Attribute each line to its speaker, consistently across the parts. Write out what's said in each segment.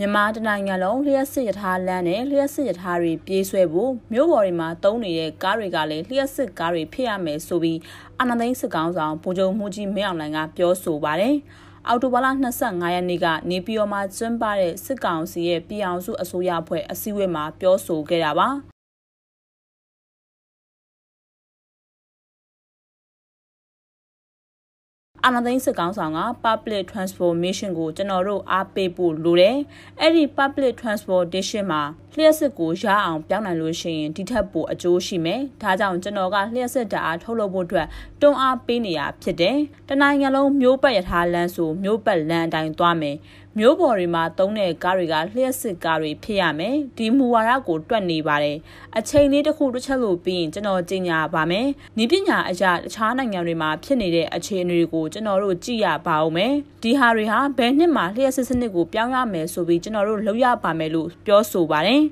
Speaker 1: မြန်မာတနိုင်ငံလုံးလျှက်စစ်ရထားလမ်းနဲ့လျှက်စစ်ရထားတွေပြေးဆွဲဖို့မြို့ပေါ်တွေမှာတုံးနေတဲ့ကားတွေကလည်းလျှက်စစ်ကားတွေဖြစ်ရမယ်ဆိုပြီးအာဏာသိမ်းစစ်ကောင်ဆောင်ဗိုလ်ချုပ်မှုကြီးမင်းအောင်လှိုင်ကပြောဆိုပါတယ်။အော်တိုဘာလ25ရက်နေ့ကနေပြည်တော်မှာကျင်းပတဲ့စစ်ကောင်စီရဲ့ပြည်အောင်စုအစိုးရအဖွဲ့အစည်းအဝေးမှာပြောဆိုခဲ့တာပါ။ အာဏာသိမ်းစစ်ကောင်ဆောင်က public transformation ကိုကျွန်တော်တို့အားပေးဖို့လိုတယ်။အဲ့ဒီ public transportation မှာလျှက်စစ်ကိုရအောင်ပြောင်းနိုင်လို့ရှိရင်ဒီထက်ပိုအကျိုးရှိမယ်။ဒါကြောင့်ကျွန်တော်ကလျှက်စစ်ဓာတ်အားထုတ်လုပ်ဖို့အတွက်တွန်းအားပေးနေရဖြစ်တယ်။တနိုင်ငံလုံးမျိုးပတ်ရထားလမ်းဆိုမျိုးပတ်လမ်းအတိုင်းသွားမယ်။ မျိုးပေါ်တွေမှာသုံးတဲ့ကားတွေကလျှက်စစ်ကားတွေဖြစ်ရမယ်ဒီမူဝါဒကိုတွက်နေပါတယ်အချိန်လေးတစ်ခုတစ်ချက်လို့ပြီးရင်ကျွန်တော်ကြီးညာပါမယ်ဤပညာအရာတခြားနိုင်ငံတွေမှာဖြစ်နေတဲ့အခြေအနေတွေကိုကျွန်တော်တို့ကြည့်ရပါဦးမယ်ဒီဟာတွေဟာဘယ်နှစ်မှာလျှက်စစ်စနစ်ကိုပြောင်းရမယ်ဆိုပြီးကျွန်တော်တို့လုပ်ရပါမယ်လို့ပြောဆိုပါတယ်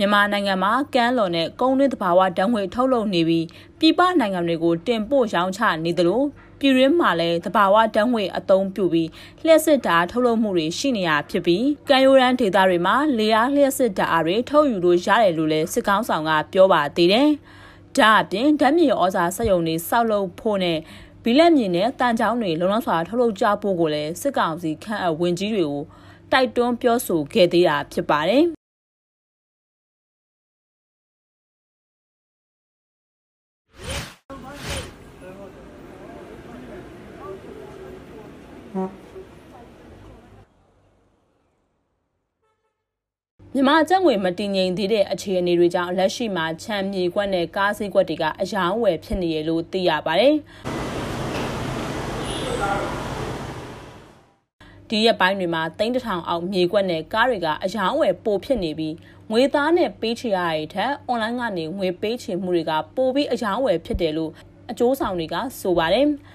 Speaker 1: မြန်မာနိုင်ငံမှာကမ်းလွန်တဲ့ကုန်းတွင်းသဘာဝဓာတ်ငွေထုတ်လုပ်နေပြီးပြည်ပနိုင်ငံတွေကိုတင်ပို့ရောင်းချနေသလိုပြည်ရင်းမှာလည်းတဘာဝတန်းငွေအသုံးပြုပြီးလျှက်စစ်ဓာတ်ထုတ်လုပ်မှုတွေရှိနေရဖြစ်ပြီးကံရိုးရန်ဒေသတွေမှာလေအားလျှက်စစ်ဓာတ်အားတွေထုတ်ယူလို့ရတယ်လို့လည်းစစ်ကောင်းဆောင်ကပြောပါသေးတယ်။ဒါအပြင်ဓာတ်မြေဩဇာစက်ရုံတွေစောက်လုပ်ဖို့နဲ့ဘီလက်မြေနဲ့တန်ချောင်းတွေလုံလောက်စွာထုတ်လုပ်ကြဖို့ကိုလည်းစစ်ကောင်စီခန့်အပ်ဝင်ကြီးတွေကိုတိုက်တွန်းပြောဆိုခဲ့သေးတာဖြစ်ပါတယ်။ မြန်မာကျပ်ငွေမတည်ငြိမ်သေးတဲ့အခြေအနေတွေကြောင့်လက်ရှိမှာချမ်းမြေကွက်နဲ့ကားစည်းကွက်တွေကအယောင်းဝယ်ဖြစ်နေရလို့သိရပါတယ်။ဒီရက်ပိုင်းတွေမှာတိန်းတထောင်အောင်မြေကွက်နဲ့ကားတွေကအယောင်းဝယ်ပိုဖြစ်နေပြီးငွေသားနဲ့ပေးချေရတဲ့ထက်အွန်လိုင်းကနေငွေပေးချေမှုတွေကပိုပြီးအယောင်းဝယ်ဖြစ်တယ်လို့အကျိုးဆောင်တွေကဆိုပါတယ်။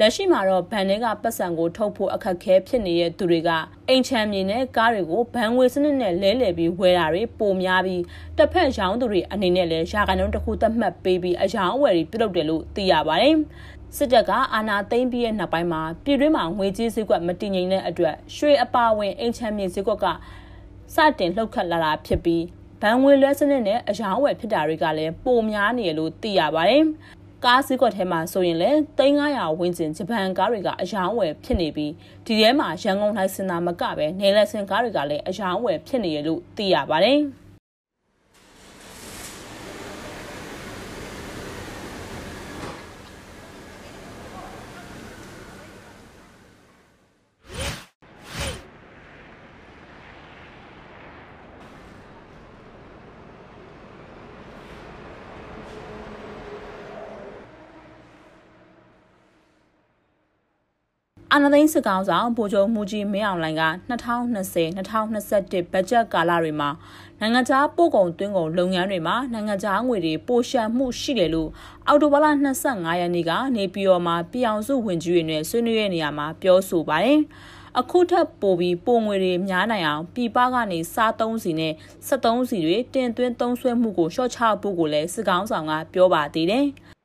Speaker 1: လက်ရှိမှာတော့ဘဏ်တွေကပတ်စံကိုထုတ်ဖို့အခက်ခဲဖြစ်နေတဲ့သူတွေကအိမ်ချမ်းမြေနဲ့ကားတွေကိုဘဏ်ငွေစနစ်နဲ့လဲလှယ်ပြီးဝယ်တာတွေပိုများပြီးတစ်ဖက်ရောင်းသူတွေအနေနဲ့လည်းရာခိုင်နှုန်းတစ်ခုသတ်မှတ်ပေးပြီးအယောင်အဝယ်တွေပြုလုပ်တယ်လို့သိရပါတယ်။စစ်တပ်ကအာဏာသိမ်းပြီးတဲ့နောက်ပိုင်းမှာပြည်တွင်းမှာငွေကြေးစည်းကွက်မတည်ငြိမ်တဲ့အတွက်ရွှေအပါဝင်အိမ်ချမ်းမြေစည်းကွက်ကစတင်လှုပ်ခတ်လာတာဖြစ်ပြီးဘဏ်ငွေလွှဲစနစ်နဲ့အယောင်ဝယ်ဖြစ်တာတွေကလည်းပိုများနေတယ်လို့သိရပါတယ်။ ကားစည်းကွက်ထဲမှာဆိုရင်လည်း3900ဝန်းကျင်ဂျပန်ကားတွေကအယောင်ဝယ်ဖြစ်နေပြီးဒီထဲမှာရန်ကုန်တိုင်းစင်တာမကပဲနယ်လက်စင်ကားတွေကလည်းအယောင်ဝယ်ဖြစ်နေရလို့သိရပါတယ်။ အာဏာသိမ်းစစ်ကောင်ဆောင်ဗိုလ်ချုပ်မှုကြီးမင်းအောင်လှိုင်က2020-2021ဘတ်ဂျက်ကာလတွေမှာနိုင်ငံခြားပို့ကုန်သွင်းကုန်လုပ်ငန်းတွေမှာနိုင်ငံခြားငွေတွေပိုရှံမှုရှိတယ်လို့အော်တိုဘာလ25ရက်နေ့ကနေပြည်တော်မှာပြည်အောင်စုဝင်ကြီးတွေနဲ့ဆွေးနွေးတဲ့နေရာမှာပြောဆိုပါတယ်။အခုထပ်ပိုပြီးပုံငွေတွေများနိုင်အောင်ပြည်ပကနေစားသုံးစီနဲ့73စီတွေတင်သွင်းသုံးစွဲမှုကိုလျှော့ချဖို့ကိုလည်းစစ်ကောင်းဆောင်ကပြောပါသေးတယ်။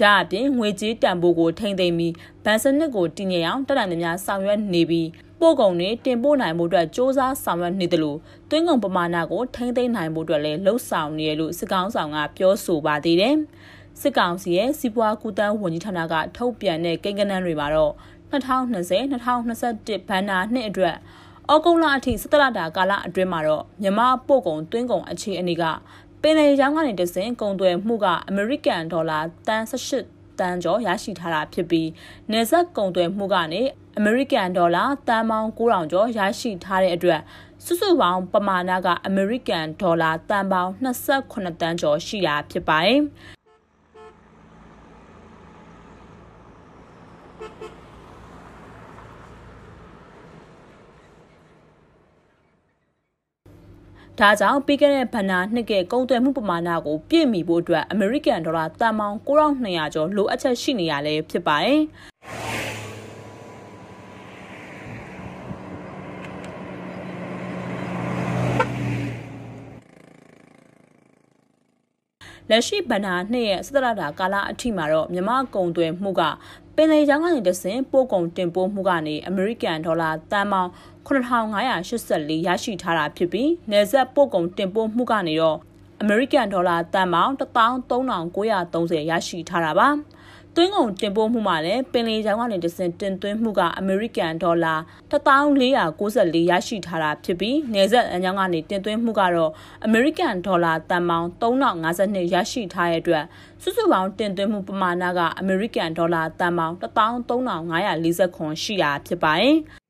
Speaker 1: ဒါအပြင်ငွေကြေးတန်ဖိုးကိုထိမ့်သိမ်းပြီးဗန်စနစ်ကိုတည်ငြိမ်အောင်တက်နိုင်သမျှဆောင်ရွက်နေပြီးပို့ကုန်တွေတင်ပို့နိုင်မှုအတွက်စ조사ဆောင်ရွက်နေတယ်လို့တွင်းကုန်ပမာဏကိုထိမ့်သိမ်းနိုင်မှုအတွက်လည်းလှုံ့ဆော်နေရလို့စစ်ကောင်ဆောင်ကပြောဆိုပါသေးတယ်။စစ်ကောင်စီရဲ့စီးပွားကူးတန်းဝန်ကြီးဌာနကထုတ်ပြန်တဲ့ကိန်းဂဏန်းတွေမှာတော့2020-2021ဘဏ္ဍာနှစ်အတွက်ဩဂုတ်လအထိ17လတာကာလအတွင်းမှာတော့မြန်မာပို့ကုန်တွင်းကုန်အခြေအနေက ပင်လယ်ရောင်းကနေတဆင့်ကုန်သွယ်မှုကအမေရိကန်ဒေါ်လာတန်18တန်ကျော်ရရှိထားတာဖြစ်ပြီးနေဆက်ကုန်သွယ်မှုကနေအမေရိကန်ဒေါ်လာတန်ပေါင်း9000ကျော်ရရှိထားတဲ့အတွက်စုစုပေါင်းပမာဏကအမေရိကန်ဒေါ်လာတန်ပေါင်း28တန်ကျော်ရှိတာဖြစ်ပါတယ် ဒါကြောင့်ပြီးခဲ့တဲ့ဘဏ္ဍာနှစ်ကကုန်သွယ်မှုပမာဏကိုပြည့်မီဖို့အတွက်အမေရိကန်ဒေါ်လာတန်ပေါင်း9200ကျော်လိုအပ်ချက်ရှိနေရလဲဖြစ်ပါတယ်လက်ရှိဘဏ္ဍာနှစ်ရဲ့စသရတာကာလအထိမှာတော့မြမကုံသွဲမှုက ပင်လယ်ချောင်းကနေတဆင်ပို့ကုန်တင်ပို့မှုကနေအမေရိကန်ဒေါ်လာတန်ပေါင်း9584ရရှိထားတာဖြစ်ပြီးနယ်စပ်ပို့ကုန်တင်ပို့မှုကနေတော့အမေရိကန်ဒေါ်လာတန်ပေါင်း13930ရရှိထားတာပါ သွင်းကုန်တင်ပို့မှုမှာလည်းပင်လယ်ချောင်းကနေတဆင့်တင်သွင်းမှုကအမေရိကန်ဒေါ်လာ1494ရရှိထားတာဖြစ်ပြီးနယ်စပ်အကြောင်းကနေတင်သွင်းမှုကတော့အမေရိကန်ဒေါ်လာတန်ပေါင်း3052ရရှိထားတဲ့အတွက်စုစုပေါင်းတင်သွင်းမှုပမာဏကအမေရိကန်ဒေါ်လာတန်ပေါင်း13540ခွန်ရှိတာဖြစ်ပါတယ်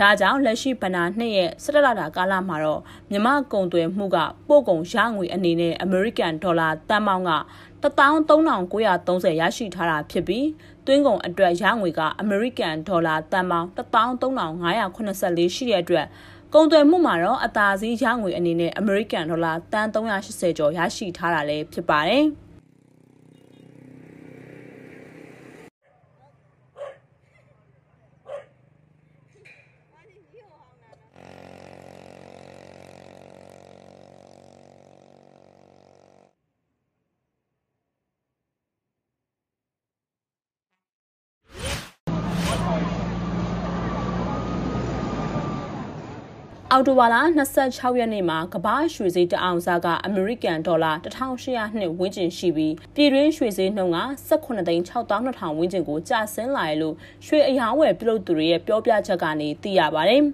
Speaker 1: ဒါကြောင့်လက်ရှိဗနာနှစ်ရဲ့၁၇လတာကာလမှာတော့မြမကုံသွယ်မှုကပို့ကုန်ရငွေအနေနဲ့အမေရိကန်ဒေါ်လာတန်ပေါင်းက13930ရရှိထားတာဖြစ်ပြီးသွင်းကုန်အတွက်ရငွေကအမေရိကန်ဒေါ်လာတန်ပေါင်း13584ရှိတဲ့အတွက်ကုန်သွယ်မှုမှာတော့အသာစီးရငွေအနေနဲ့အမေရိကန်ဒေါ်လာတန်380ကျော်ရရှိထားတာလည်းဖြစ်ပါတယ်။ အော်တိုဘာလ26ရက်နေ့မှာကမ္ဘာရွှေဈေးတအောင်စားကအမေရိကန်ဒေါ်လာ1800နှစ်ဝန်းကျင်ရှိပြီးပြည်တွင်းရွှေဈေးနှုန်းက18သိန်း6200ဝန်းကျင်ကိုကျဆင်းလာရလို့ရွှေအယောင်းဝယ်ပြုလုပ်သူတွေရဲ့ပြောပြချက်ကနေသိရပါတယ်။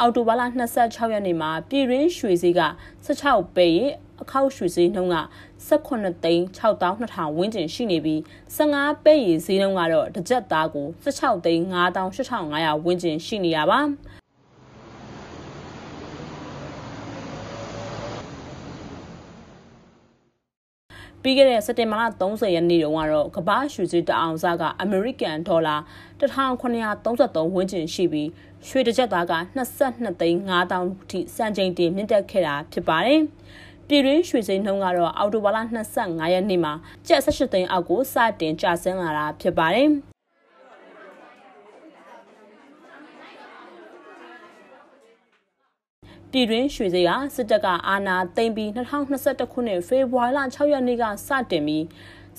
Speaker 1: အော်တိုဘာလ26ရက်နေ့မှာပြည်တွင်းရွှေဈေးက16ပဲရဲ့ အခောက်ရွှေဈေးနှုန်းက18သိန်း6200ဝန်းကျင်ရှိနေပြီး15ပဲ့ရည်ဈေးနှုန်းကတော့တစ်ကြက်သားကို16သိန်း9800ဝန်းကျင်ရှိနေတာပါပြီးခဲ့တဲ့စက်တင်ဘာလ30ရက်နေ့တုန်းကတော့ကမ္ဘာရွှေဈေးတအောင်စားကအမေရိကန်ဒေါ်လာ1933ဝန်းကျင်ရှိပြီးရွှေတစ်ကြက်သားက22သိန်း5000ထိစံချိန်တင်မြင့်တက်ခဲ့တာဖြစ်ပါတယ်။ ပြည်တွင်းရွှေစိမ်းနှုန်းကတော့အော်တိုဘာလ25ရက်နေ့မှာကျပ်18သိန်းအောက်ကိုစတင်ကျဆင်းလာတာဖြစ်ပါတယ်။ပြည်တွင်းရွှေစည်းကစစ်တပ်ကအာဏာသိမ်းပြီး2021ခုနှစ်ဖေဖော်ဝါရီလ6ရက်နေ့ကစတင်ပြီး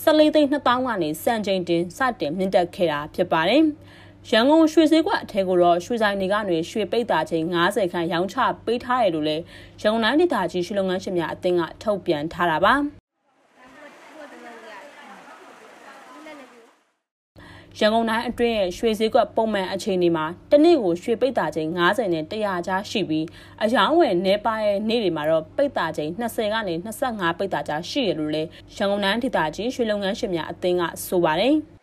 Speaker 1: 14သိန်း2000ကနေစံချိန်တင်စတင်မြင့်တက်ခဲ့တာဖြစ်ပါတယ်။ ရန်ကုန်ရွှေစည်းကွက်အထက်ကိုတော့ရွှေဆိုင်တွေကနေရွှေပိတ်တာချိန်90ခန်းရောင်းချပေးထားတယ်လို့လည်းရန်ကုန်တိုင်းဒေသကြီးရွှေလုပ်ငန်းရှင်များအသင်းကထုတ်ပြန်ထားတာပါရန်ကုန်တိုင်းအတွင်းရဲ့ရွှေစည်းကွက်ပုံမှန်အခြေအနေမှာတနေ့ကိုရွှေပိတ်တာချိန်90နဲ့100ကြားရှိပြီးအယောင်းဝယ်နေပါရဲ့နေ့တွေမှာတော့ပိတ်တာချိန်20ကနေ25ပိတ်တာကြားရှိရလို့လေရန်ကုန်တိုင်းဒေသကြီးရွှေလုပ်ငန်းရှင်များအသင်းကဆိုပါတယ်။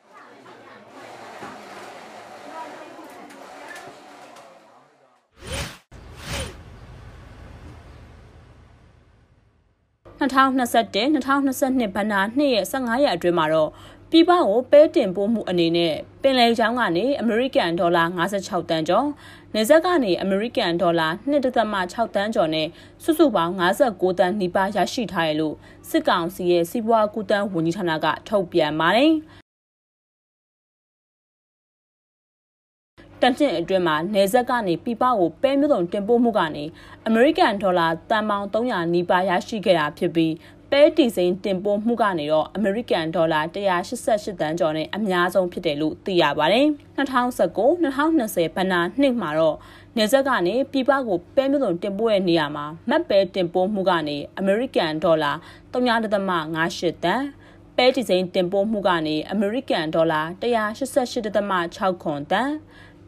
Speaker 1: 2021-2022ဘဏ္ဍာနှစ်ရဲ့15ရက်အတွင်းမှာတော့ပြည်ပကိုပဲတင်ပို့မှုအနေနဲ့ပင်လယ်ချောင်းကနေအမေရိကန်ဒေါ်လာ56တန်ကျော်နေဆက်ကနေအမေရိကန်ဒေါ်လာ2.6တန်းကျော်နဲ့စုစုပေါင်း59တန်းနီးပါးရရှိထားရလို့စစ်ကောင်စီရဲ့စီးပွားကူးတန်းဝန်ကြီးဌာနကထုတ်ပြန်ပါတယ်။ တန်တင်အတွင်းမှာနေဆက်ကနေပြပကိုပဲမျိုးစုံတင်ပို့မှုကနေအမေရိကန်ဒေါ်လာတန်ပေါင်း300နီးပါးရရှိခဲ့တာဖြစ်ပြီးပဲတီစိန်တင်ပို့မှုကနေတော့အမေရိကန်ဒေါ်လာ188တန်းကျော်နဲ့အများဆုံးဖြစ်တယ်လို့သိရပါတယ်။2019-2020ဘဏ္ဍာနှစ်မှာတော့နေဆက်ကနေပြပကိုပဲမျိုးစုံတင်ပို့တဲ့နေရာမှာမတ်ပဲတင်ပို့မှုကနေအမေရိကန်ဒေါ်လာ3.58တန်းပဲတီစိန်တင်ပို့မှုကနေအမေရိကန်ဒေါ်လာ188.6ခွန်တန်း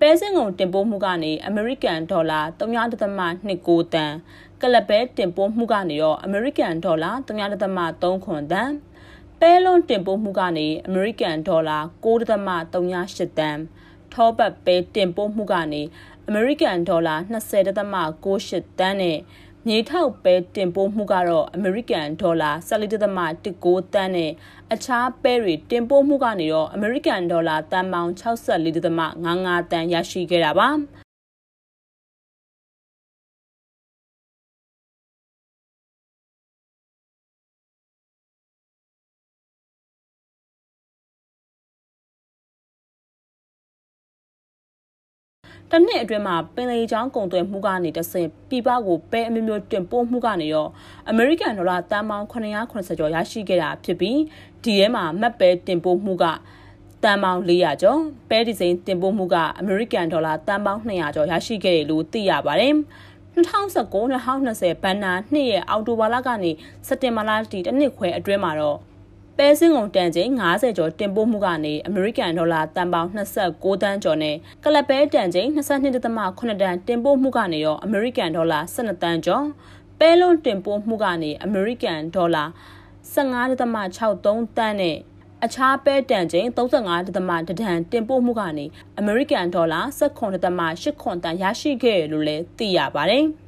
Speaker 1: ပဲစင်ကုန်တင်ပို့မှုကနေအမေရိကန်ဒေါ်လာ3.29တန်ကလပဲတင်ပို့မှုကနေတော့အမေရိကန်ဒေါ်လာ3.3ခွန်တန်ပဲလုံးတင်ပို့မှုကနေအမေရိကန်ဒေါ်လာ9.38တန်ထောပတ်ပဲတင်ပို့မှုကနေအမေရိကန်ဒေါ်လာ20.68တန်းနဲ့ မြေထောက်ပဲတင်ပို့မှုကတော့အမေရိကန်ဒေါ်လာ14.19တန်းနဲ့အခြားပဲတွေတင်ပို့မှုကနေတော့အမေရိကန်ဒေါ်လာတန်ပေါင်း64.55တန်းရရှိခဲ့တာပါ တနှစ်အတွင်းမှာပင်လယ်ချောင်းကုန်သွယ်မှုကနေတဆင့်ပြည်ပကိုပဲအမျိုးမျိုးတင်ပို့မှုကနေရောအမေရိကန်ဒေါ်လာတန်ပေါင်း980ကျော်ရရှိခဲ့တာဖြစ်ပြီးဒီထဲမှာမက်ပဲတင်ပို့မှုကတန်ပေါင်း400ကျော်ပဲဒီဇိန်တင်ပို့မှုကအမေရိကန်ဒေါ်လာတန်ပေါင်း200ကျော်ရရှိခဲ့တယ်လို့သိရပါတယ်2019-2020ဘန်နာနှစ်ရဲ့အောက်တိုဘာလကနေစက်တင်ဘာလတီတစ်နှစ်ခွဲအတွင်းမှာတော့ ပဲစင်းကုန်တန်ချိန်90ကျော်တင်ပို့မှုကနေအမေရိကန်ဒေါ်လာတန်ပေါင်း29တန်းကျော်နဲ့ကလပ်ပဲတန်ချိန်22.8တန်းတင်ပို့မှုကနေရောအမေရိကန်ဒေါ်လာ12တန်းကျော်ပဲလုံးတင်ပို့မှုကနေအမေရိကန်ဒေါ်လာ15.63တန်းနဲ့အခြားပဲတန်ချိန်35.1တန်တင်ပို့မှုကနေအမေရိကန်ဒေါ်လာ19.8ခွန်တန်ရရှိခဲ့လို့လည်းသိရပါတယ်။